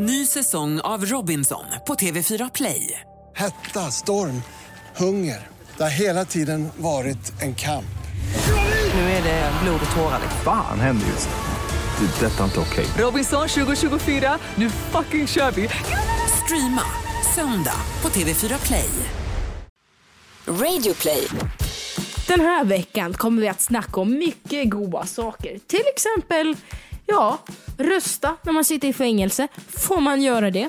Ny säsong av Robinson på TV4 Play. Hetta, storm, hunger. Det har hela tiden varit en kamp. Nu är det blod och tårar. Fan händer just nu. Det. är Detta är inte okej. Robinson 2024, nu fucking kör vi! Streama söndag på TV4 Play. Radio play. Den här veckan kommer vi att snacka om mycket goda saker. Till exempel, ja, rösta när man sitter i fängelse. Får man göra det?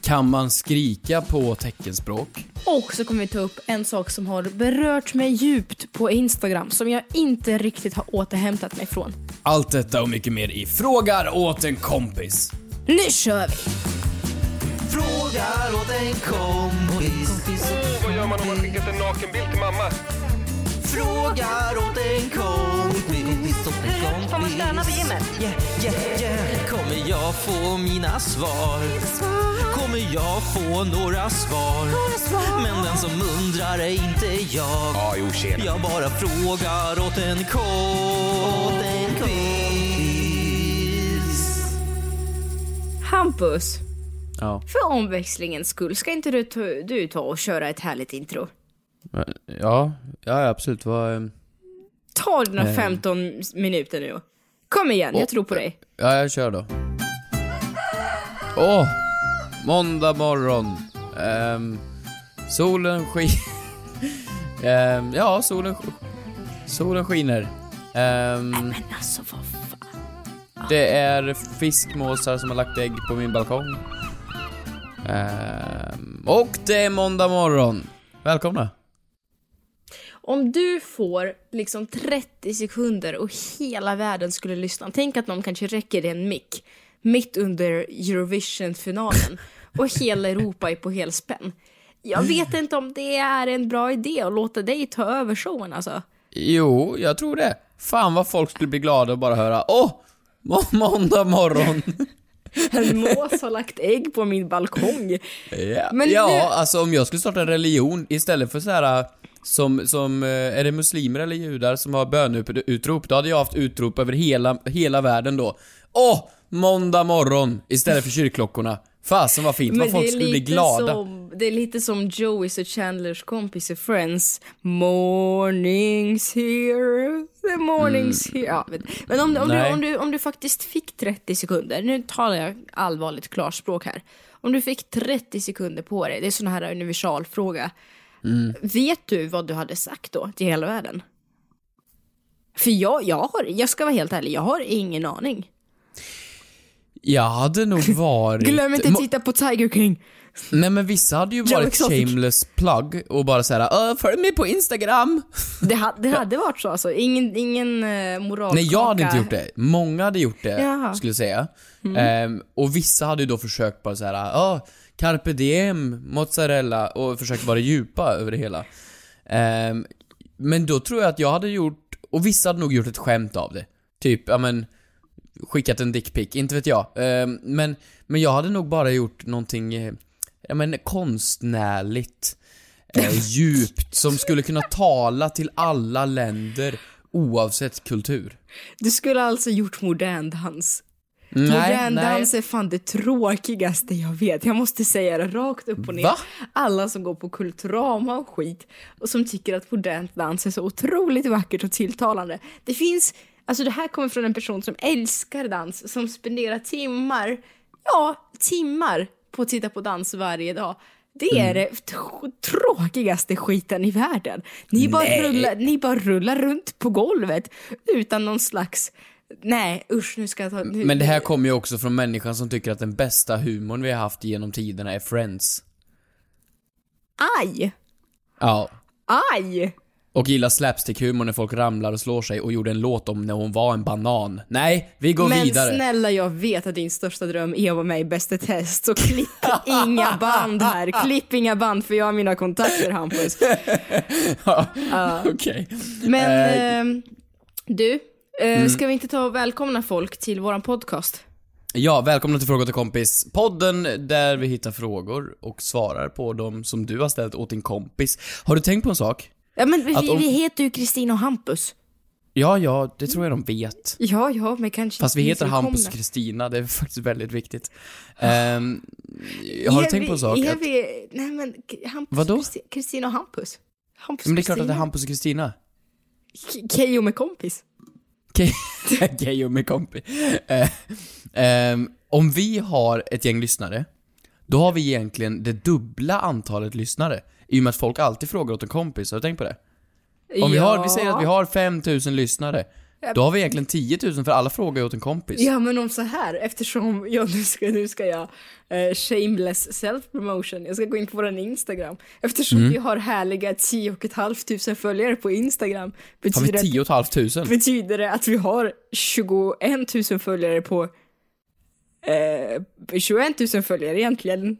Kan man skrika på teckenspråk? Och så kommer vi ta upp en sak som har berört mig djupt på Instagram som jag inte riktigt har återhämtat mig från. Allt detta och mycket mer i Frågar åt en kompis. Nu kör vi! Frågar åt en kompis. Vad gör man om man skickat en nakenbild till mamma? Frågar åt en kompis. Får man stöna på gymmet? Yeah, yeah, yeah. Kommer jag få mina svar? Kommer jag få några svar? Men den som undrar är inte jag. Ja, jo, tjena. Jag bara frågar åt en kompis. Hampus, Ja. för omväxlingens skull, ska inte du ta, du ta och köra ett härligt intro? Ja, ja absolut. Vad... Ta dina Eh. 15 minuter nu. Kom igen, jag tror på dig. Ja, jag kör då. Åh! måndag morgon. Ehm, solen skiner. Ehm, ja, solen, solen skiner. Ehm, Men alltså vad fan. det är fiskmåsar som har lagt ägg på min balkong. Ehm, och det är måndag morgon. Välkomna. Om du får liksom 30 sekunder och hela världen skulle lyssna. Tänk att någon kanske räcker dig en mick mitt under Eurovision-finalen och hela Europa är på helspänn. Jag vet inte om det är en bra idé att låta dig ta över showen alltså. Jo, jag tror det. Fan vad folk skulle bli glada och bara höra Åh! må- måndag morgon. En mås har lagt ägg på min balkong. ja, Men ja nu- alltså om jag skulle starta en religion istället för så här som, som, eh, är det muslimer eller judar som har böneutrop? Då hade jag haft utrop över hela, hela världen då. Åh! Måndag morgon istället för kyrkklockorna. Fasen vad fint, vad folk skulle bli glada. Som, det är lite som Joeys och Chandlers kompis i Friends. Mornings here, the mornings here. Ja, men om, om, du, om, du, om du faktiskt fick 30 sekunder, nu talar jag allvarligt klarspråk här. Om du fick 30 sekunder på dig, det är sån här universalfråga. Mm. Vet du vad du hade sagt då till hela världen? För jag, jag, har, jag ska vara helt ärlig, jag har ingen aning. Jag hade nog varit... Glöm inte titta på Tiger King. Nej men vissa hade ju varit shameless plug och bara såhär "Öh, följ mig på Instagram. Det, ha, det hade varit så alltså, ingen, ingen uh, moralkaka. Nej jag hade inte gjort det. Många hade gjort det, Jaha. skulle jag säga. Ehm, och vissa hade ju då försökt bara såhär, carpe diem, mozzarella och försökt vara djupa över det hela. Ehm, men då tror jag att jag hade gjort, och vissa hade nog gjort ett skämt av det. Typ, ja men, skickat en dickpic, inte vet jag. Ehm, men, men jag hade nog bara gjort någonting, eh, ja men konstnärligt, eh, djupt, som skulle kunna tala till alla länder oavsett kultur. Du skulle alltså gjort modern dans. Nej, modern nej. dans är fan det tråkigaste jag vet. Jag måste säga det rakt upp och ner. Va? Alla som går på Kulturama och skit och som tycker att modern dans är så otroligt vackert och tilltalande. Det finns, alltså det här kommer från en person som älskar dans, som spenderar timmar, ja, timmar på att titta på dans varje dag. Det är det tr- tråkigaste skiten i världen. Ni bara, rullar, ni bara rullar runt på golvet utan någon slags Nej usch nu ska jag ta... Nu, Men det här kommer ju också från människan som tycker att den bästa humorn vi har haft genom tiderna är Friends. Aj! Ja. Aj! Och gillar slapstick-humor när folk ramlar och slår sig och gjorde en låt om när hon var en banan. Nej, vi går Men vidare. snälla jag vet att din största dröm är att vara med i Bäst i test så klipp inga band här. Klipp inga band för jag har mina kontakter Hampus. Ja, Okej. Men Eh, Mm. ehm, du, eh, ska vi inte ta och välkomna folk till våran podcast? Ja, välkomna till Fråga till kompis. Podden där vi hittar frågor och svarar på dem som du har ställt åt din kompis. Har du tänkt på en sak? Ja men vi, om- vi heter ju Kristin och Hampus. Ja, ja, det tror jag de vet. Ja, ja, men kanske Fast vi heter. Hampus och Kristina, det är faktiskt väldigt viktigt. Ehm, har du Är tänkt på en vi- sak? Är Att, vi, nej men, Hampus, Vadå? Kristi- Kristina och Hampus. Hampus men det är klart att det är. Hampus och Kristina. Ke- Keyyo med kompis. Keyyo med kompi. Eh, ehm, om vi har ett gäng lyssnare, då har vi egentligen det dubbla antalet lyssnare. I och med att folk alltid frågar åt en kompis, har du tänkt på det? Om vi har, vi säger att vi har 5000 lyssnare, då har vi egentligen 10 000 för alla frågar ju åt en kompis. Ja men om så här, eftersom jag nu ska, nu ska jag eh, shameless self-promotion, jag ska gå in på våran Instagram. Eftersom Mm. vi har härliga 10 500 följare på Instagram Har vi betyder, 10 500? det, betyder det att vi har 21 000 följare på eh, 21 000 följare egentligen.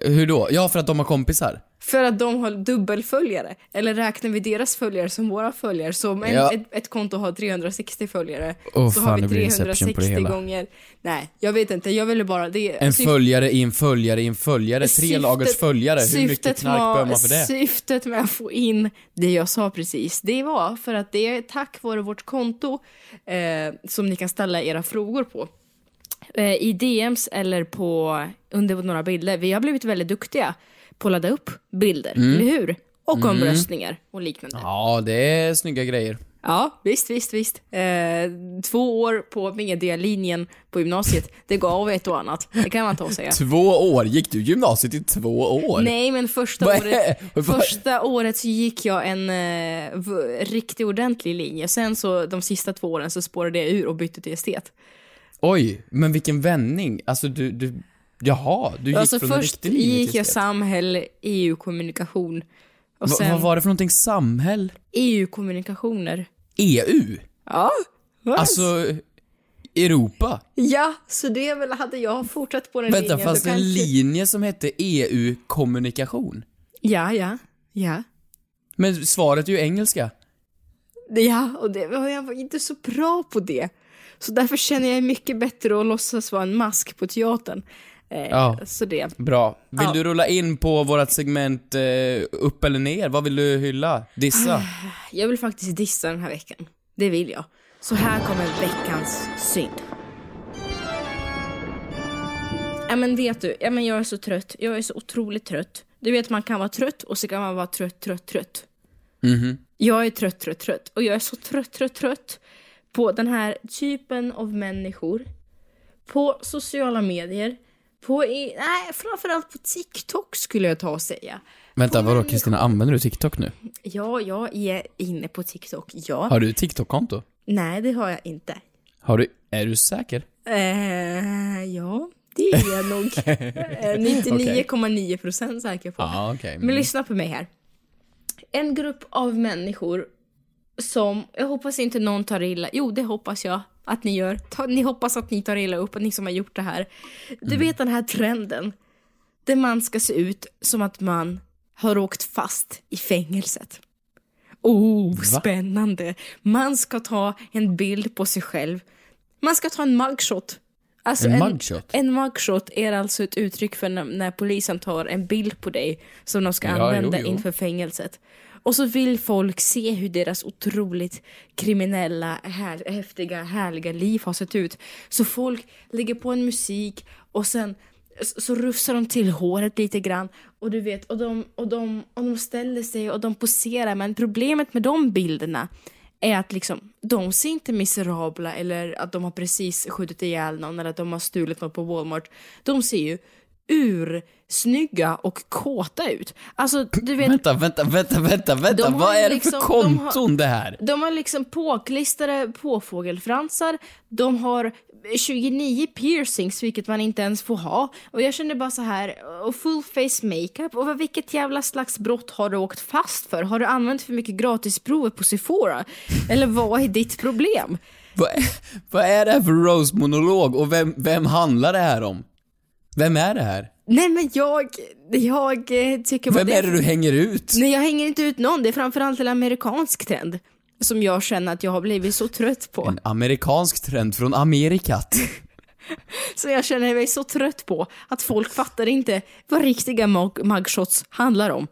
Hur då? Ja, för att de har kompisar. För att de har dubbelföljare. Eller räknar vi deras följare som våra följare? Så om en, Ja. ett, ett konto har 360 följare Åh, så fan, har vi blir Inception på det 360 hela. gånger... Nej, jag vet inte. Jag ville bara... Det, En syf- följare i en följare i en följare, tre syftet- lagers följare. Hur mycket knark var- behöver man för det? Syftet med att få in det jag sa precis, det var för att det är tack vare vårt konto eh, som ni kan ställa era frågor på. Eh, I DMs eller på, under några bilder. Vi har blivit väldigt duktiga på att ladda upp bilder, eller hur? Och omröstningar och liknande. Mm. Ja, det är snygga grejer. Ja, visst, visst, visst. Eh, två år på medialinjen på gymnasiet, det gav ett och annat. Det kan man ta och säga. Två år? Gick du gymnasiet i två år? Nej, men första året, första året så gick jag en eh, riktigt ordentlig linje. Sen så de sista två åren så spårade jag ur och bytte till estet. Oj, men vilken vändning. Alltså du, du, jaha, du gick alltså från en först riktig linje gick till jag samhälle, EU-kommunikation. Och Va- sen Vad var det för någonting? Samhäll? EU-kommunikationer. EU? Ja, vad? Alltså, Europa? Ja, så det väl hade jag fortsatt på den Vänta, linjen. fanns då det en kanske- linje som hette EU-kommunikation? Ja, ja, ja. Men svaret är ju engelska. Ja, och det, och jag var inte så bra på det. Så därför känner jag mycket bättre att låtsas vara en mask på teatern. Eh, Ja. Så det. Bra. Vill Ja. du rulla in på vårat segment eh, upp eller ner? Vad vill du hylla? Dissa? Jag vill faktiskt dissa den här veckan. Det vill jag. Så här kommer veckans synd. Ja men vet du, ja, men jag är så trött. Jag är så otroligt trött. Du vet man kan vara trött och så kan man vara trött, trött, trött. Mhm. Jag är trött, trött, trött. Och jag är så trött, trött, trött på den här typen av människor. På sociala medier. På, nej, framförallt på TikTok skulle jag ta och säga. Vänta, På vadå Kristina, använder du TikTok nu? Ja, jag är inne på TikTok, ja. Har du TikTok-konto? Nej, det har jag inte. Har du, är du säker? Eh, ja, det är jag nog. Eh, 99,9 procent säker på. Ja, okej. Men lyssna på mig här. En grupp av människor som, jag hoppas inte någon tar illa, jo det hoppas jag att ni gör. Ta, ni hoppas att ni tar illa upp, att ni som har gjort det här. Du vet den här trenden, där man ska se ut som att man har åkt fast i fängelset. Oh, spännande. Man ska ta en bild på sig själv. Man ska ta en mugshot. Alltså En mugshot? En mugshot är alltså ett uttryck för när, när polisen tar en bild på dig som de ska Ja, använda jo, jo. inför fängelset. Och så vill folk se hur deras otroligt kriminella, här, häftiga, härliga liv har sett ut. Så folk lägger på en musik och sen så rufsar de till håret lite grann och du vet, och de, och, de, och de ställer sig och de poserar. Men problemet med de bilderna är att liksom, de ser inte miserabla eller att de har precis skjutit ihjäl någon eller att de har stulit något på Walmart. De ser ju ursnygga och kåta ut. Alltså, du vet, Vänta, vänta, vänta, vänta, vänta. De Vad är det liksom- för de konton har- det här? de har liksom påklistrade påfågelfransar, de har 29 piercings, vilket man inte ens får ha. Och jag känner bara så här, och full face makeup. Och vilket jävla slags brott har du åkt fast för? Har du använt för mycket gratisprover på Sephora? Eller vad är ditt problem? Vad är, vad är det här för Rose-monolog och vem, vem handlar det här om? Vem är det här? Nej men jag, jag tycker bara Vem är det du hänger ut? Nej jag hänger inte ut någon, det är framförallt en amerikansk trend. Som jag känner att jag har blivit så trött på. En amerikansk trend från Amerikat. Så jag känner mig så trött på att folk fattar inte vad riktiga mug- mugshots handlar om.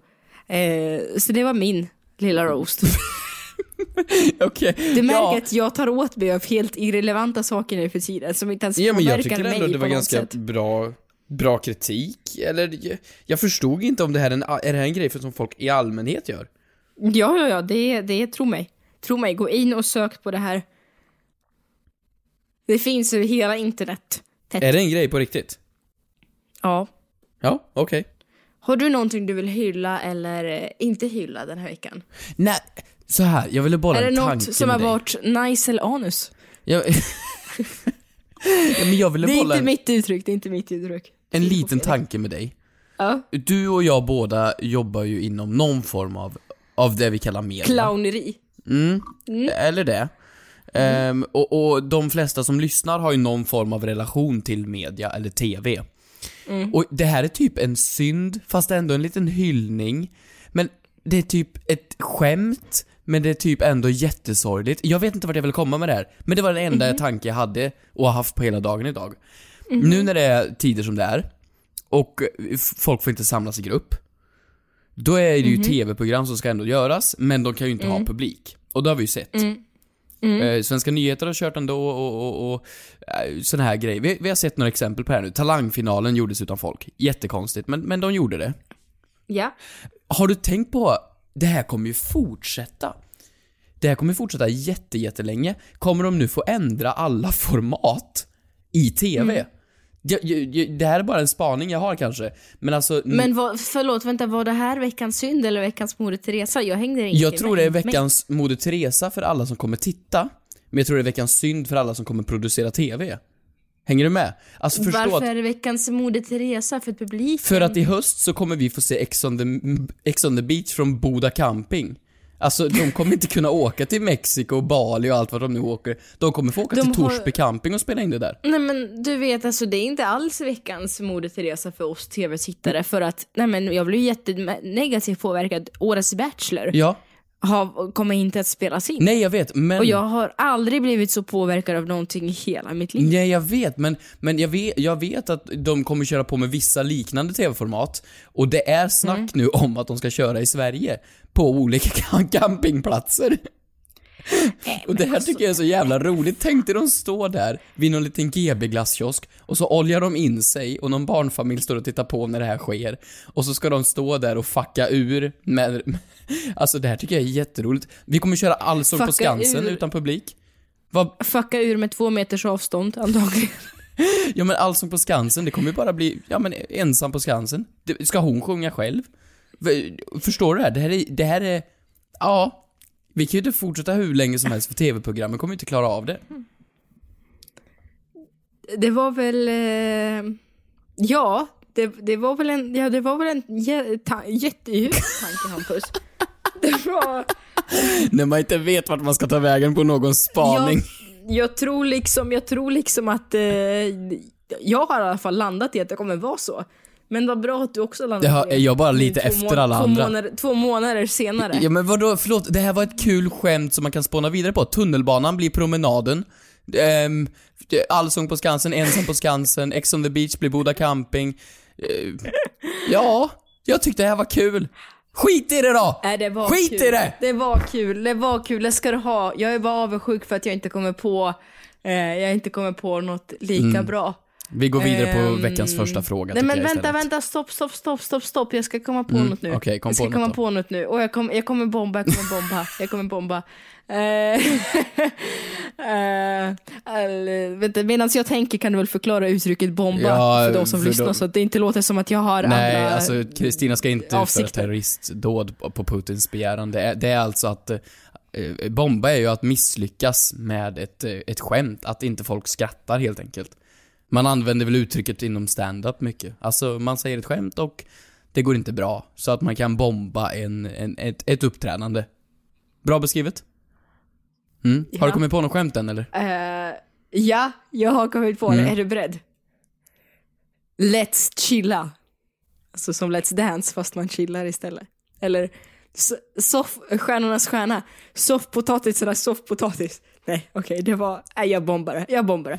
Eh, så det var min lilla roast. Okej. Du märker ja. att jag tar åt mig av helt irrelevanta saker nu för tiden som inte ens Ja men jag påverkar tycker ändå det var ganska sätt. bra, bra kritik. Eller, jag, förstod inte om det här är en, är det här en grej för som folk i allmänhet gör? Ja, ja, ja, det, det, tro mig. Tro mig, gå in och sök på det här. Det finns över hela internet. Tätt. Är det en grej på riktigt? Ja. Ja, okej. Har du någonting du vill hylla eller eh, inte hylla den här veckan? Nej, så här, jag ville bolla är det något som har varit nice eller anus? Jag, ja, men jag ville Det är bolla inte en, mitt uttryck, det är inte mitt uttryck. En liten tanke med dig. Ja. Du och jag båda jobbar ju inom någon form av, av det vi kallar media. Clowneri. Mm, eller det. Ehm, och, och de flesta som lyssnar har ju någon form av relation till media eller TV. Och det här är typ en synd, fast ändå en liten hyllning. Men det är typ ett skämt, men det är typ ändå jättesorgligt. Jag vet inte vart jag vill komma med det här, men det var den enda tanke jag hade och har haft på hela dagen idag. Nu när det är tider som det är, och folk får inte samlas i grupp, då är det ju tv-program som ska ändå göras, men de kan ju inte ha publik. Och det har vi ju sett. Eh, Svenska nyheter har kört ändå och, och, och eh, såna här grejer. Vi, vi har sett några exempel på det här nu. Talangfinalen gjordes utan folk. Jättekonstigt, men, men de gjorde det. Ja. Har du tänkt på, det här kommer ju fortsätta. Det här kommer fortsätta jätte, jättelänge. Kommer de nu få ändra alla format i TV? Jag, jag, jag, det här är bara en spaning jag har kanske, men alltså... Men vad, förlåt, vänta, var det här veckans synd eller veckans Moder Teresa? Jag hängde inte Jag tror det är veckans Moder Teresa för alla som kommer titta, men jag tror det är veckans synd för alla som kommer producera TV. Hänger du med? Alltså förstå Varför att, är det veckans Moder Teresa för publiken? för att i höst så kommer vi få se Ex on the, Ex on the beach från Boda camping. Alltså de kommer inte kunna åka till Mexiko och Bali och allt vad de nu åker. De kommer få åka De till har- Torsby camping och spela in det där. Nej men du vet alltså det är inte alls veckans Moder Teresa för oss tv-tittare för att, nej men jag blev jättenegativt påverkad. Årets Bachelor Ja. Har, kommer inte att spelas in. Nej jag vet, men... Och jag har aldrig blivit så påverkad av någonting i hela mitt liv. Nej jag vet, men, men jag, vet, jag vet att de kommer köra på med vissa liknande tv-format och det är snack Mm. nu om att de ska köra i Sverige på olika campingplatser. Och det här alltså- tycker jag är så jävla roligt. Tänk dig de står där vid någon liten GB-glasskiosk och så oljar de in sig och någon barnfamilj står och tittar på när det här sker. Och så ska de stå där och fucka ur med... Alltså det här tycker jag är jätteroligt. Vi kommer köra Allsång på Skansen ur. utan publik. Vad, Fucka ur med två meters avstånd antagligen. Ja men Allsång på Skansen, det kommer ju bara bli, ja men ensam på Skansen. Ska hon sjunga själv? Förstår du det här? Det här är, det här är, ja. Vi kan ju inte fortsätta hur länge som helst för TV-programmen kommer inte klara av det. Det var väl, eh, ja, det, det var väl en, ja det var väl en jä, ta, jättehus tanke Hampus. Det var, När man inte vet vart man ska ta vägen på någon spaning. jag, jag tror liksom, jag tror liksom att, eh, jag har i alla fall landat i att det kommer vara så. Men vad bra att du också landade i det. jag bara Nu lite efter alla två andra. Månader, två månader senare. Ja men vadå, förlåt, det här var ett kul skämt som man kan spåna vidare på. Tunnelbanan blir promenaden. Um, Allsång på Skansen, Ensam på Skansen, Ex on the beach blir Boda camping. Eh, ja, jag tyckte det här var kul. Skit i det då! Nej, det var Skit kul. i det! Det var kul, det var kul, det ska du ha. Jag är bara avundsjuk för att jag inte kommer på, eh, jag inte kommer på något lika bra. Vi går vidare på Ehm, veckans första fråga Nej men jag vänta, istället. vänta, stopp, stopp, stopp, stopp, stopp. Jag ska komma på Mm, något nu. okej, kom jag ska på komma då. på något nu. Och jag, kom, jag kommer bomba, jag kommer bomba, jag kommer bomba. All- vänta, medan jag tänker kan du väl förklara uttrycket bomba Ja, för de som för lyssnar de- så att det inte låter som att jag har Nej, andra alltså Kristina ska inte utföra avsikter. terroristdåd på- Putins begäran. Det är, det är alltså att eh, bomba är ju att misslyckas med ett, ett skämt, att inte folk skrattar helt enkelt. Man använder väl uttrycket inom stand-up mycket. Alltså man säger ett skämt och det går inte bra. Så att man kan bomba en, en, ett, ett uppträdande. Bra beskrivet? Mm. Har du Ja. kommit på något skämt än eller? Eh, ja, jag har kommit på Mm. det. Är du beredd? Let's chilla. Alltså som Let's Dance fast man chillar istället. Eller soff, stjärnornas stjärna. Soffpotatisarnas soffpotatis. Nej, okej, det var... Nej, jag bombar det. Jag bombar det.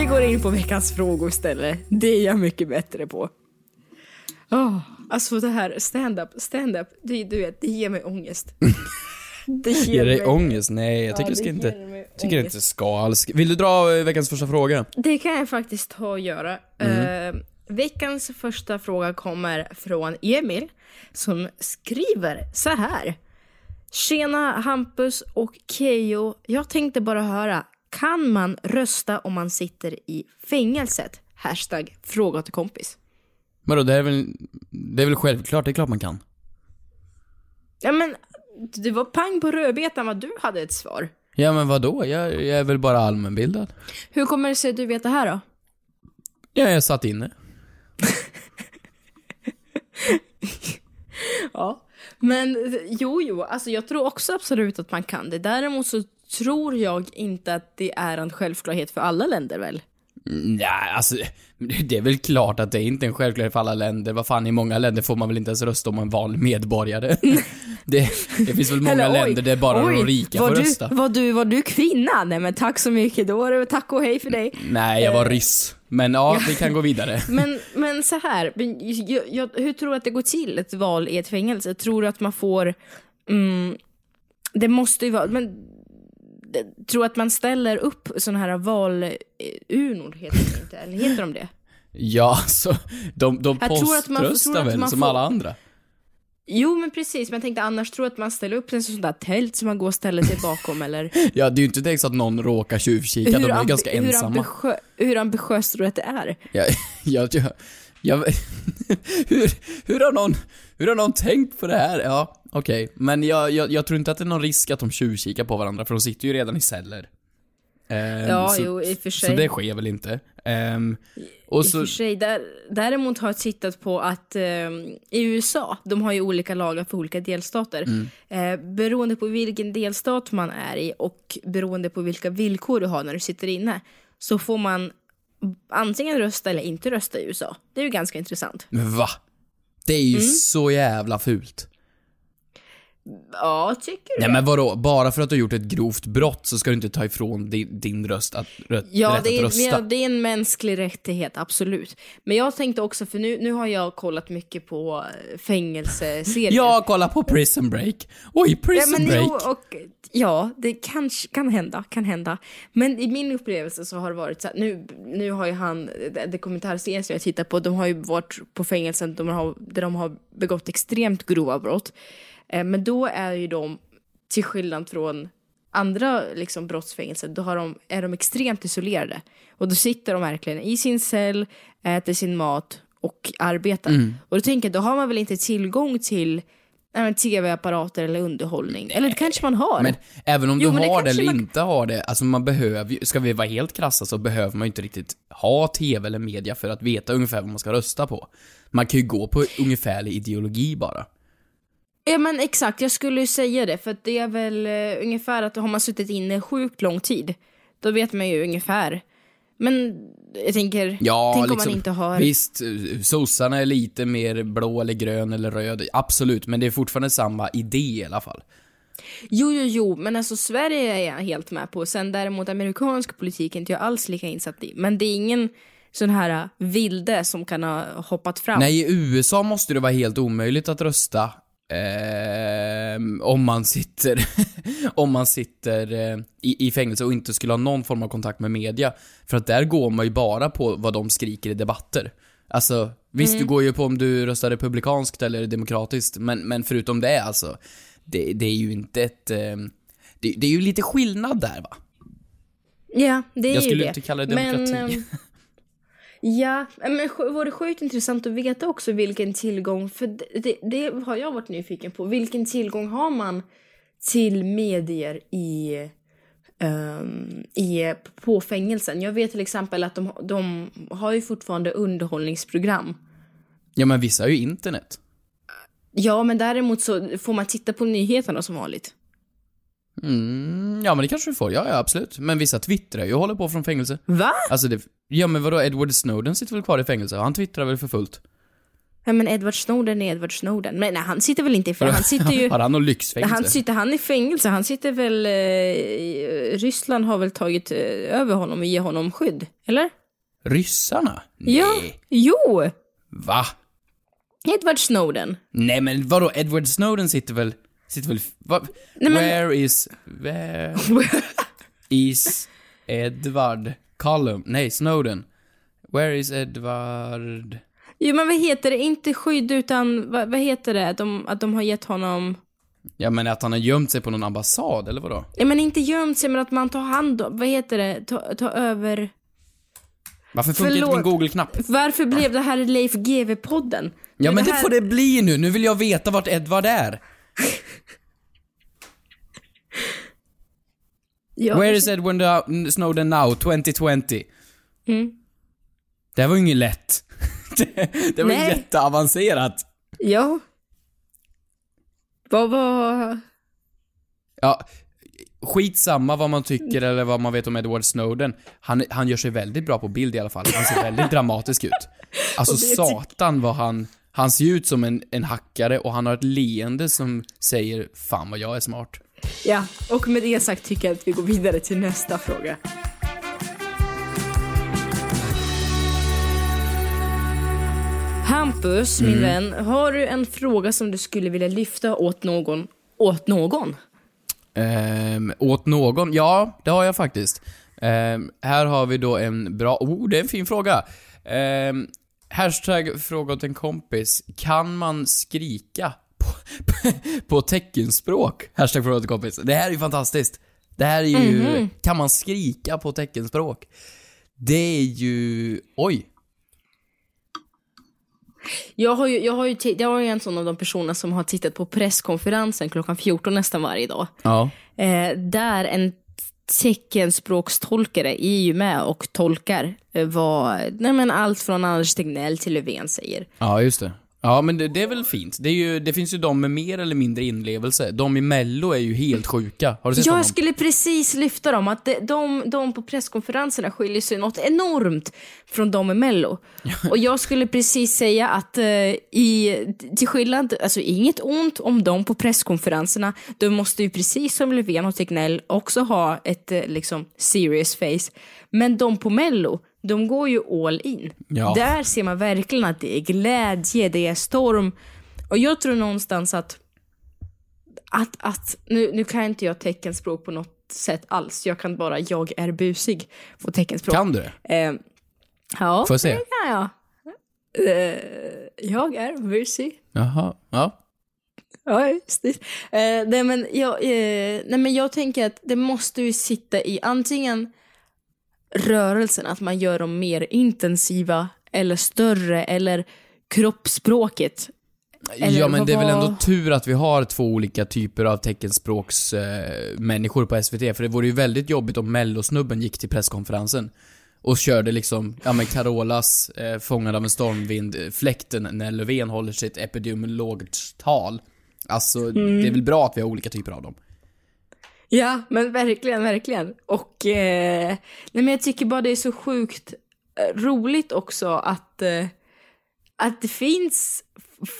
Vi går in på veckans frågor istället. Det är jag mycket bättre på. Oh, alltså det här stand-up, stand-up, det, du vet, det ger mig ångest. Det Ger dig mig- ångest? Nej, jag Ja, tycker det det ska ger inte... mig Tycker ångest. inte ska alls. Vill du dra eh, veckans första fråga? Det kan jag faktiskt ta och göra. Mm. Eh, veckans första fråga kommer från Emil som skriver så här. Tjena Hampus och Keyyo. Jag tänkte bara höra, kan man rösta om man sitter i fängelset? Hashtag fråga till kompis. Vadå, det är väl... Det är väl självklart, det är klart man kan. Ja men, det var pang på rödbetan vad du hade ett svar. Ja men vadå? Jag, jag är väl bara allmänbildad. Hur kommer det sig att du vet det här då? Ja, jag satt inne. Ja, men jo, jo, alltså jag tror också absolut att man kan det. Däremot så tror jag inte att det är en självklarhet för alla länder väl? Nej, alltså det är väl klart att det är inte en självklarhet för alla länder. Vad fan, i många länder får man väl inte ens rösta om man är en vanlig medborgare. det, det finns väl många Eller, oj, länder där bara oj, de rika får du, rösta. Var du, var du kvinna? Nej men tack så mycket, då var det tack och hej för dig. Nej, jag var Eh, ryss. Men ja, vi kan gå vidare. Men, men så här, jag, jag, hur tror du att det går till ett val i ett fängelse? Tror du att man får, mm, det måste ju vara, men tror att man ställer upp sådana här valurnor, heter det inte? Eller heter de det? Ja, så de, de man- poströstar väl som får- alla andra. Jo men precis, men jag tänkte annars tror att man ställer upp en sån där tält som man går och ställer sig bakom eller Ja, det är ju inte direkt så att någon råkar tjuvkika, de är ganska hur, ensamma. ambitiö- hur ambitiöst tror du att det är? Jag, jag, jag, jag, hur, hur, har någon, hur har någon tänkt på det här? Ja, okej. Men jag, jag, jag tror inte att det är någon risk att de tjuvkikar på varandra, för de sitter ju redan i celler. Ehm, Ja, så, jo, i och för Så sig. det sker väl inte. Ehm, och I så, för sig, där, däremot har jag tittat på att eh, i USA, de har ju olika lagar för olika delstater. Mm. Eh, beroende på vilken delstat man är i och beroende på vilka villkor du har när du sitter inne så får man antingen rösta eller inte rösta i USA. Det är ju ganska intressant. men va? Det är ju Mm. så jävla fult. Ja, tycker du? Nej men vadå, bara för att du har gjort ett grovt brott så ska du inte ta ifrån din, din röst att, rö, Ja, rätt det att är, rösta. ja, det är en mänsklig rättighet, absolut. Men jag tänkte också, för nu, nu har jag kollat mycket på eh, fängelseserier. Jag kollar på Prison Break. Oj, Prison ja, men Break. Jo, och, ja, det kanske kan hända, kan hända. Men i min upplevelse så har det varit så här, nu, nu har ju han, det, det kommentarserien som jag tittar på, de har ju varit på fängelsen de har, där de har begått extremt grova brott. Eh, men då är ju de, till skillnad från andra liksom, brottsfängelser, då har de, är de extremt isolerade. Och då sitter de verkligen i sin cell, äter sin mat och arbetar. Mm. Och då tänker jag, då har man väl inte tillgång till nej, tv-apparater eller underhållning. Eller det kanske man har. Men även om Jo, du det har det kanske eller man- inte har det, alltså man behöver ska vi vara helt krassa så behöver man ju inte riktigt ha TV eller media för att veta ungefär vad man ska rösta på. Man kan ju gå på ungefärlig ideologi bara. Ja men exakt, jag skulle ju säga det. För det är väl eh, ungefär att har man suttit inne sjukt lång tid, då vet man ju ungefär. Men jag tänker, Ja, tänk om liksom, man inte har... visst, eh, sossarna är lite mer blå eller grön eller röd, absolut, men det är fortfarande samma idé i alla fall. Jo, jo, jo, men alltså Sverige är jag helt med på. Sen däremot amerikansk politik är inte jag alls lika insatt i. Men det är ingen sån här eh, vilde som kan ha hoppat fram. Nej, i USA måste det vara helt omöjligt att rösta ehm, om man sitter, om man sitter eh, i, i fängelse och inte skulle ha någon form av kontakt med media. För att där går man ju bara på vad de skriker i debatter. Alltså, visst Mm. du går ju på om du röstar republikanskt eller demokratiskt, men, men förutom det alltså, det, det är ju inte ett... ehm, det, det är ju lite skillnad där va? Ja, det är Jag ju skulle det. inte kalla det Men, demokrati. ehm, ja, men det sjukt intressant att veta också vilken tillgång, för det, det, har jag varit nyfiken på. Vilken tillgång har man till medier i, ehm, i, på fängelsen? Jag vet till exempel att de, de har ju fortfarande underhållningsprogram. Ja men vissa har ju internet. Ja, men däremot så får man titta på nyheterna som vanligt. Mm, ja men det kanske du får, ja, ja absolut. Men vissa twittrar ju och håller på från fängelse. Va? Alltså det, ja men vadå, Edward Snowden sitter väl kvar i fängelse? Han twittrar väl för fullt? Ja, men Edward Snowden är Edward Snowden. Men nej, han sitter väl inte i fängelse. Han sitter ju... Har han någon lyxfängelse? Han sitter han i fängelse. Han sitter väl... Eh, Ryssland har väl tagit eh, över honom och ger honom skydd? Eller? Ryssarna? Ja. Jo! Va? Edward Snowden. Nej men vadå, Edward Snowden sitter väl, sitter väl, va? Nej, men- Where is, where is Edward Cullum? Nej, Snowden. Where is Edward? Jo, men vad heter det? Inte skydd, utan vad, vad heter det? Att de, att de har gett honom... Ja men att han har gömt sig på någon ambassad, eller vadå? Ja, men inte gömt sig, men att man tar hand om... Vad heter det? Ta, ta över... Varför funkar inte min Förlåt. Google-knapp? Varför blev det här Leif GW-podden? Ja men det här- får det bli nu, nu vill jag veta vart Edward är. Ja, Where is Edward now- Snowden now, 2020? Mm. Det här var ju inget lätt. det, det var ju Nej. jätteavancerat. Ja. Vad var... Ja, skitsamma vad man tycker eller vad man vet om Edward Snowden. Han, han gör sig väldigt bra på bild i alla fall. Han ser väldigt dramatisk ut. Alltså satan vad han... Han ser ut som en, en hackare och han har ett leende som säger 'Fan vad jag är smart' Ja, och med det sagt tycker jag att vi går vidare till nästa fråga. Hampus, min Mm. vän, har du en fråga som du skulle vilja lyfta åt någon? Åt någon? Ehm, åt någon? Ja, det har jag faktiskt. Ehm, här har vi då en bra... Oh, det är en fin fråga. Ehm, hashtag fråga åt en kompis. Kan man skrika på, teckenspråk? Hashtag fråga en kompis. Det här är ju fantastiskt. Det här är ju... Mhm. Kan man skrika på teckenspråk? Det är ju... Oj. Jag har ju, jag har ju, jag är ju en sån av de personer som har tittat på presskonferensen klockan 14 nästan varje dag. Ja. Eh, där en teckenspråkstolkare är ju med och tolkar eh, vad, nej men allt från Anders Tegnell till Löfven säger. Ja, just det. Ja, men det, det är väl fint. Det, är ju, det finns ju de med mer eller mindre inlevelse. De i Mello är ju helt sjuka. Har du sett? Jag skulle precis lyfta dem, att de, de, de på presskonferenserna skiljer sig något enormt från de i Mello. Och jag skulle precis säga att eh, i, till skillnad, alltså inget ont om dem på presskonferenserna, de måste ju precis som Löfven och Tegnell också ha ett eh, liksom serious face. Men de på Mello, de går ju all in. Ja. Där ser man verkligen att det är glädje, det är storm. Och jag tror någonstans att att, att nu, nu kan inte jag teckenspråk på något sätt alls. Jag kan bara jag är busig på teckenspråk. Kan du? Eh, ja, Får jag se? det kan jag. Eh, jag är busig. Jaha. Ja. Ja, just det. Eh, nej, men jag, eh, nej, men jag tänker att det måste ju sitta i antingen rörelsen, att man gör dem mer intensiva eller större, eller kroppsspråket. Eller ja, men det är väl ändå tur att vi har två olika typer av teckenspråksmänniskor eh, på SVT, för det vore ju väldigt jobbigt om mellosnubben gick till presskonferensen och körde liksom, ja men Carolas eh, Fångad av en stormvind, eh, när Löfven håller sitt epidemiologtal. Alltså, Mm. det är väl bra att vi har olika typer av dem. Ja, men verkligen, verkligen. Och eh, nej, men jag tycker bara det är så sjukt eh, roligt också att, eh, att det finns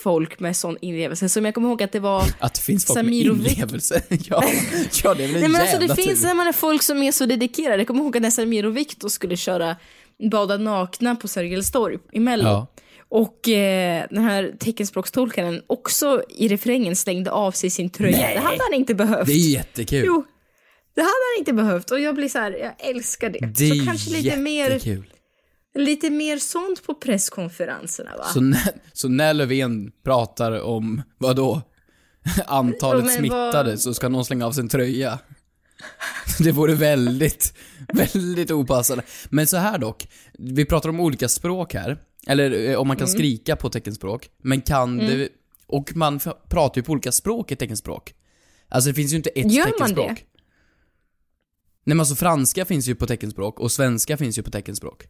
folk med sån inlevelse. Som jag kommer ihåg att det var Att det finns folk Samir och med inlevelse. ja, ja, det är väl Nej, men alltså, det finns tur. jag menar, folk som är så dedikerade. Jag kommer ihåg att när Samir och Viktor skulle köra Bada nakna på Sergels torg i Mello. Ja. Och eh, den här teckenspråkstolkaren också i refrängen slängde av sig sin tröja. Nej. Det hade han inte behövt. Det är jättekul. Jo, det hade han inte behövt. Och jag blir så här, jag älskar det. Det är så kanske lite mer, jättekul. lite mer sånt på presskonferenserna va? Så när, så när Löfven pratar om, vad då? Antalet Ja, smittade vad- så ska någon slänga av sin tröja. Det vore väldigt, väldigt opassande. Men så här dock, vi pratar om olika språk här. Eller eh, om man kan Mm. skrika på teckenspråk. Men kan Mm. det... Och man pratar ju på olika språk i teckenspråk. Alltså det finns ju inte ett Gör man teckenspråk. det? Nej men alltså franska finns ju på teckenspråk och svenska finns ju på teckenspråk.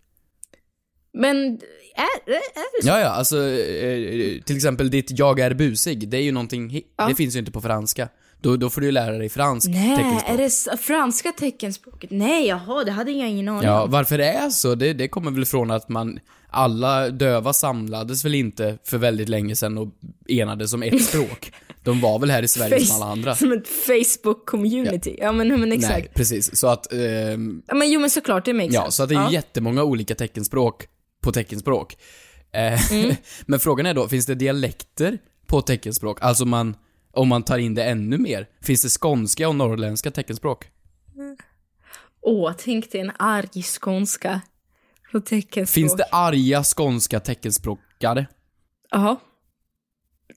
Men är, är, det så? Ja, ja, alltså eh, till exempel ditt 'jag är busig' det är ju någonting, Ja. det finns ju inte på franska. Då, då får du ju lära dig fransk Nej, teckenspråk. är det franska teckenspråket? Nej, jaha, det hade jag ingen aning Ja, om. varför det är så, det, det kommer väl från att man, alla döva samlades väl inte för väldigt länge sedan och enades om ett språk. De var väl här i Sverige som alla andra. Som ett Facebook-community. Ja. men, men exakt. Nej, precis. Så att, ehm, Ja, men jo men såklart, det makes ja, sense. så att det är ju ja. jättemånga olika teckenspråk på teckenspråk. Eh, Mm. Men frågan är då, finns det dialekter på teckenspråk? Alltså man, om man tar in det ännu mer, finns det skånska och norrländska teckenspråk? Åh, tänk dig en arg skånska på teckenspråk. Finns det arga skånska teckenspråkare? Ja.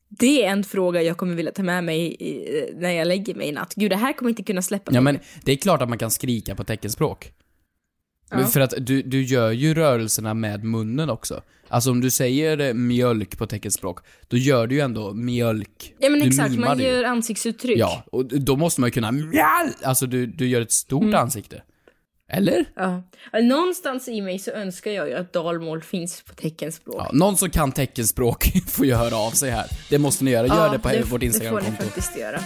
Det är en fråga jag kommer vilja ta med mig i, när jag lägger mig i natt. Gud, det här kommer inte kunna släppa Ja mig. men det är klart att man kan skrika på teckenspråk. Ja. för att du, du gör ju rörelserna med munnen också. Alltså om du säger eh, mjölk på teckenspråk, då gör du ju ändå mjölk. Ja men du exakt, man det ju. gör ansiktsuttryck. Ja, och då måste man ju kunna mjall! Alltså du, du gör ett stort Mm. ansikte. Eller? Ja. Ja, Någonstans i mig så önskar jag ju att dalmål finns på teckenspråk. Ja, någon som kan teckenspråk får ju höra av sig här. Det måste ni göra. Gör det på f- vårt Det får Instagramkonto. ni faktiskt göra.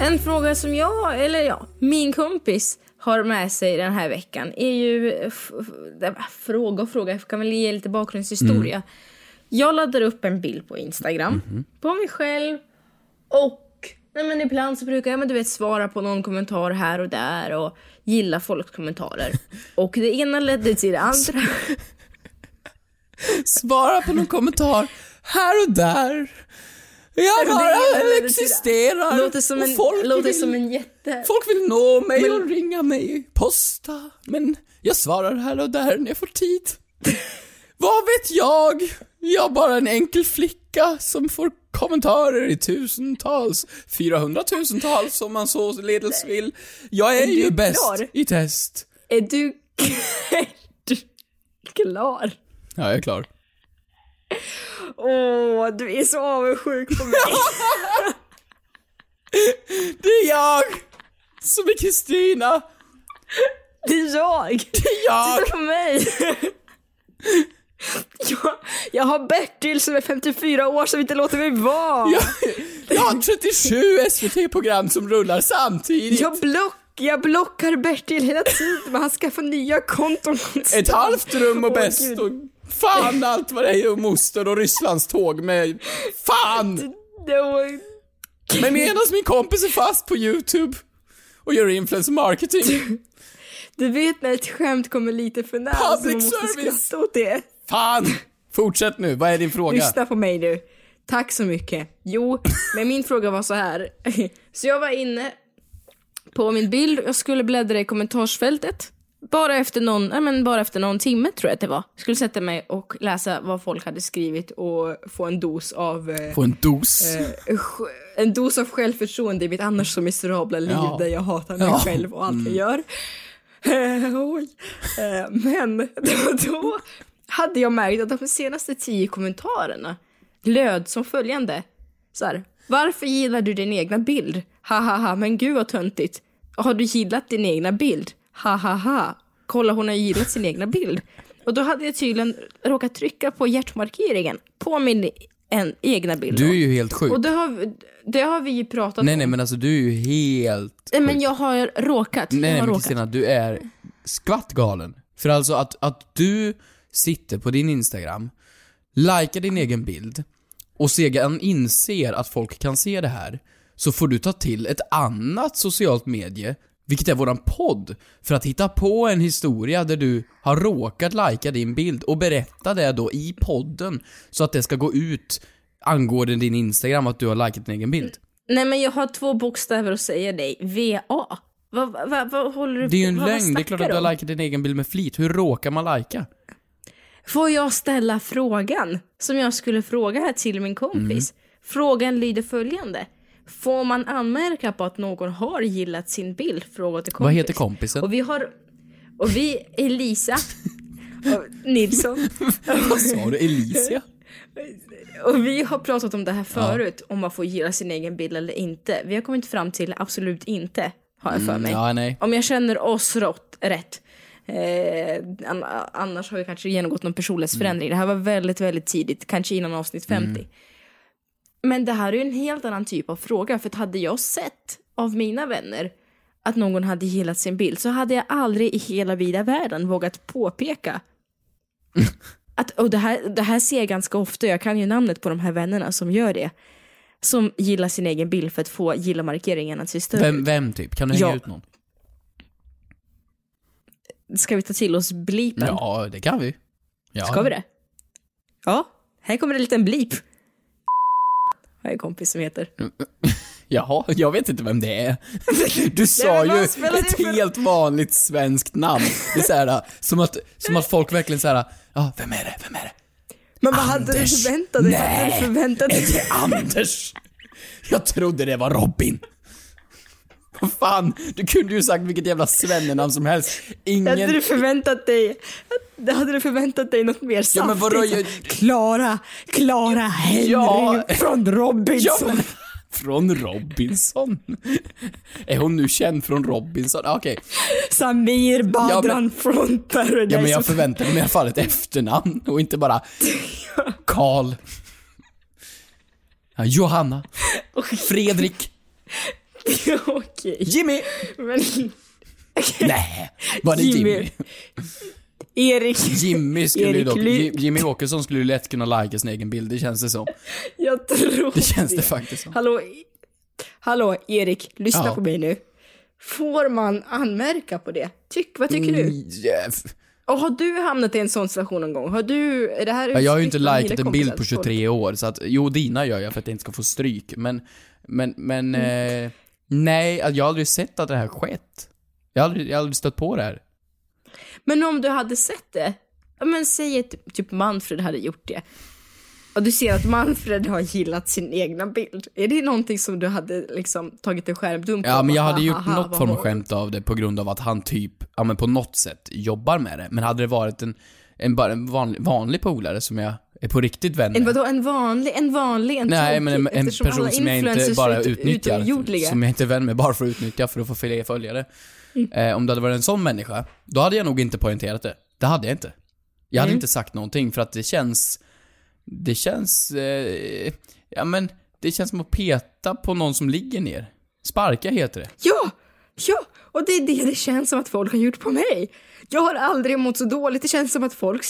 En fråga som jag, eller ja, min kompis har med sig den här veckan är ju... Fråga och fråga, jag kan väl ge lite bakgrundshistoria. Mm. Jag laddar upp en bild på Instagram Mhm. på mig själv och nej men ibland så brukar jag men du vet, svara på någon kommentar här och där och gilla folks kommentarer. Och det ena ledde till det andra. Svara på någon kommentar här och där. Jag bara till- existerar. Låter som en, folk låter vill, som en jätte... Folk vill nå mig Men- och ringa mig, posta. Men jag svarar här och där när jag får tid. Vad vet jag? Jag är bara en enkel flicka som får kommentarer i tusentals, 400 tusentals om man så ledes vill. Jag är, Är du ju bäst klar? i test. Är du klar? Ja, jag är klar. Åh, du är så avundsjuk på mig. Det är jag som är Kristina. Det är jag. Det är jag. Titta på mig. Jag, jag har Bertil som är 54 år som inte låter mig vara. Jag, jag har 37 SVT-program som rullar samtidigt. Jag, block, jag blockar Bertil hela tiden men han skaffar nya konton. Ett halvt rum och bäst Gud. Fan allt vad det är och moster och Rysslands tåg med fan! Men medan min kompis är fast på YouTube och gör influencer marketing. Du vet när ett skämt kommer lite för nära så man måste service. skratta åt det. Fan! Fortsätt nu, vad är din fråga? Lyssna på mig nu. Tack så mycket. Jo, men min fråga var så här. Så jag var inne på min bild och jag skulle bläddra i kommentarsfältet. Bara efter någon, ja, men bara efter någon timme tror jag att det var. Skulle sätta mig och läsa vad folk hade skrivit och få en dos av... eh, Få en dos. eh, en dos av självförtroende i mitt annars så miserabla liv Ja. där jag hatar mig Ja. själv och allt Mm. jag gör. Eh, oj. Eh, men då, då hade jag märkt att de senaste tio kommentarerna löd som följande. Så här, Varför gillar du din egna bild? Ha ha ha, men gud vad töntigt. Har du gillat din egna bild? Ha ha ha. Kolla hon har gillat sin egna bild. Och då hade jag tydligen råkat trycka på hjärtmarkeringen på min en, egna bild. Du är ju helt sjuk. Och det har, vi- det har vi ju pratat Nej om. nej men alltså du är ju helt Nej, men jag har råkat. Nej, jag nej men. Kristina, du är skvattgalen. För alltså att, att du sitter på din Instagram, likar din egen bild och sedan inser att folk kan se det här, så får du ta till ett annat socialt medie, vilket är våran podd, för att hitta på en historia där du har råkat lika din bild och berätta det då i podden, så att det ska gå ut angående din Instagram att du har likat din egen bild. Nej men jag har två bokstäver att säga dig. VA. Vad va, va, vad håller du Det är ju på en vad- vad lögn, det är klart att du har likat din egen bild med flit. Hur råkar man lika? Får jag ställa frågan som jag skulle fråga här till min kompis? Mm. Frågan lyder följande. Får man anmärka på att någon har gillat sin bild? Fråga till kompis. Vad heter kompisen? Och vi har... Och vi, Elisa Nilsson. Vad sa du? Elisia? Och vi har pratat om det här förut, om man får gilla sin egen bild eller inte. Vi har kommit fram till absolut inte, har jag för Mm, mig. ja, nej. Om jag känner oss rått, rätt. Eh, an- annars har vi kanske genomgått någon personlighetsförändring. Det här var väldigt, väldigt tidigt, kanske innan avsnitt 50. Mm. Men det här är ju en helt annan typ av fråga, för att hade jag sett av mina vänner att någon hade gillat sin bild så hade jag aldrig i hela vida världen vågat påpeka att, och det här, det här ser jag ganska ofta, jag kan ju namnet på de här vännerna som gör det. Som gillar sin egen bild för att få gilla-markeringen att se större Vem, vem typ? Kan du hänga Ja. ut någon? Ska vi ta till oss blipen? Ja, det kan vi. Ja. Ska vi det? Ja, här kommer en liten blip. Jag har en kompis som heter. Jaha, jag vet inte vem det är. Du sa ju ett helt vanligt svenskt namn. Det är såhär, som att, som att folk verkligen såhär, ja, vem är det, vem är det? Men vad hade du Anders. förväntat dig? Nej, förväntat dig? är det Anders? Jag trodde det var Robin. Vad fan, du kunde ju sagt vilket jävla svennenamn som helst. Ingen... Hade du förväntat dig, hade du förväntat dig något mer saftigt? Ja, men vadå, jag- Klara, Klara Henry Ja. från Robinson. Ja, men, från Robinson? Är hon nu känd från Robinson? Ah, Okej. Samir Badran Ja, men- från Paradise Ja men jag förväntade mig i alla fall ett efternamn och inte bara Karl. Johanna. Fredrik. Okej. Jimmy. Men, Nej, var det Jimmy? Jimmy. Erik, Jimmy skulle ju Erik dock, Jimmy Åkesson skulle ju lätt kunna lika sin egen bild, det känns det som. jag tror Det känns det faktiskt som. Hallå, hallå Erik, lyssna Ja. på mig nu. Får man anmärka på det? Tyck, vad tycker du? Mm, ja, f- Och har du hamnat i en sån situation någon gång? Har du, är det här Ja, jag har ju inte likat en bild på 23 år, så att, jo dina gör jag för att jag inte ska få stryk, men, men, men, Mm. eh, nej, jag har aldrig sett att det här skett. Jag har aldrig, jag har aldrig stött på det här. Men om du hade sett det, ja, men säg att typ Manfred hade gjort det. Och du ser att Manfred har gillat sin egna bild. Är det någonting som du hade liksom tagit en skärmdump Ja, men jag hade gjort "Haha, något form av skämt av det på grund av att han typ, ja men på något sätt jobbar med det. Men hade det varit en, en bara en vanlig, vanlig polare som jag är på riktigt vän En vadå, en vanlig, en vanlig, en Nej, men en, en person som jag inte bara ut- utnyttjar. utomjordliga. Som jag inte är vän med bara för att utnyttja för att få fler följare. Mm. Eh, om det hade varit en sån människa, då hade jag nog inte poängterat det. Det hade jag inte. Jag hade Mm. inte sagt någonting för att det känns, det känns, eh, ja men, det känns som att peta på någon som ligger ner. Sparka heter det. Ja, ja, och det är det det känns som att folk har gjort på mig. Jag har aldrig mått så dåligt, det känns som att folk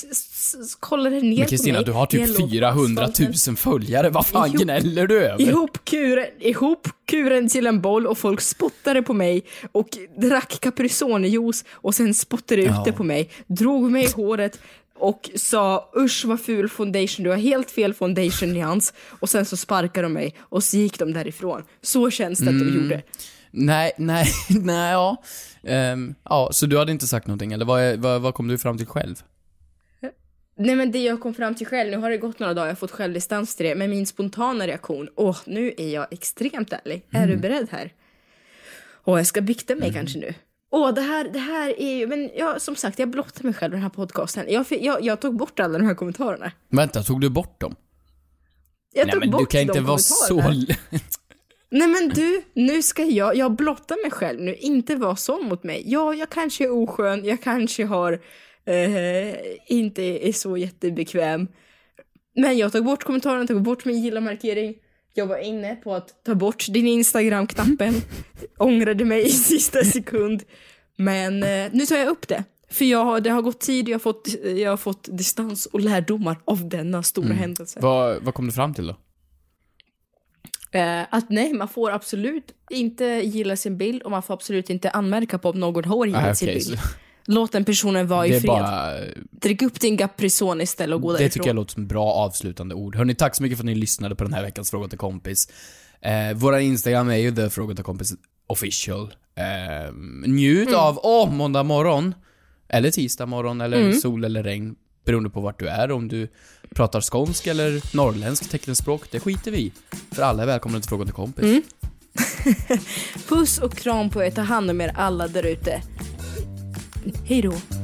kollar ner Men på Kristina, mig. du har typ låg på 400 asfalten. 000 följare, vad fan Ihop- gnäller du över? Ihopkuren, ihopkuren till en boll och folk spottade på mig och drack capricornejuice och sen spottade ut Ja. det på mig, drog mig i håret och sa usch vad ful foundation, du har helt fel foundation nyans och sen så sparkade de mig och så gick de därifrån. Så känns det att de Mm. gjorde. Nej, nej, nej, ja. Ehm, ja, så du hade inte sagt någonting, eller vad, vad, vad kom du fram till själv? Nej men det jag kom fram till själv, nu har det gått några dagar, jag har fått självdistans till det, men min spontana reaktion, åh nu är jag extremt ärlig. Är du beredd här? Åh jag ska bikta mig kanske nu. Åh det här, det här är ju, men jag, som sagt jag blottar mig själv i den här podcasten. Jag, jag, jag tog bort alla de här kommentarerna. Vänta, tog du bort dem? Jag nej tog men bort du kan inte vara så... Nej men du, nu ska jag, jag blottar mig själv nu, inte vara sån mot mig. Ja, jag kanske är oskön, jag kanske har, eh, inte är så jättebekväm. Men jag tog bort kommentaren, tog bort min gilla-markering. Jag var inne på att ta bort din Instagram-knappen. Ångrade mig i sista sekund. Men eh, nu tar jag upp det. För jag, har- det har gått tid, jag har, fått, jag har fått distans och lärdomar av denna stora Mm. händelse. vad, vad kom du fram till då? Eh, att nej, man får absolut inte gilla sin bild och man får absolut inte anmärka på om någon har gillat Ah, sin okej, bild. Låt den personen vara Det i fred. bara... Drick upp din Gaprison istället och gå Det därifrån. tycker jag låter som bra avslutande ord. Hörni, tack så mycket för att ni lyssnade på den här veckans Fråga till kompis. Eh, våra Instagram är ju the Fråga till kompis official. Eh, njut Mm. av, åh, måndag morgon. Eller tisdag morgon, eller Mm. sol eller regn beroende på vart du är, om du pratar skånsk eller norrländsk teckenspråk, det skiter vi i. För alla är välkomna till Fråga till kompis. Mm. Puss och kram på er, ta hand om er alla där ute. Hej då.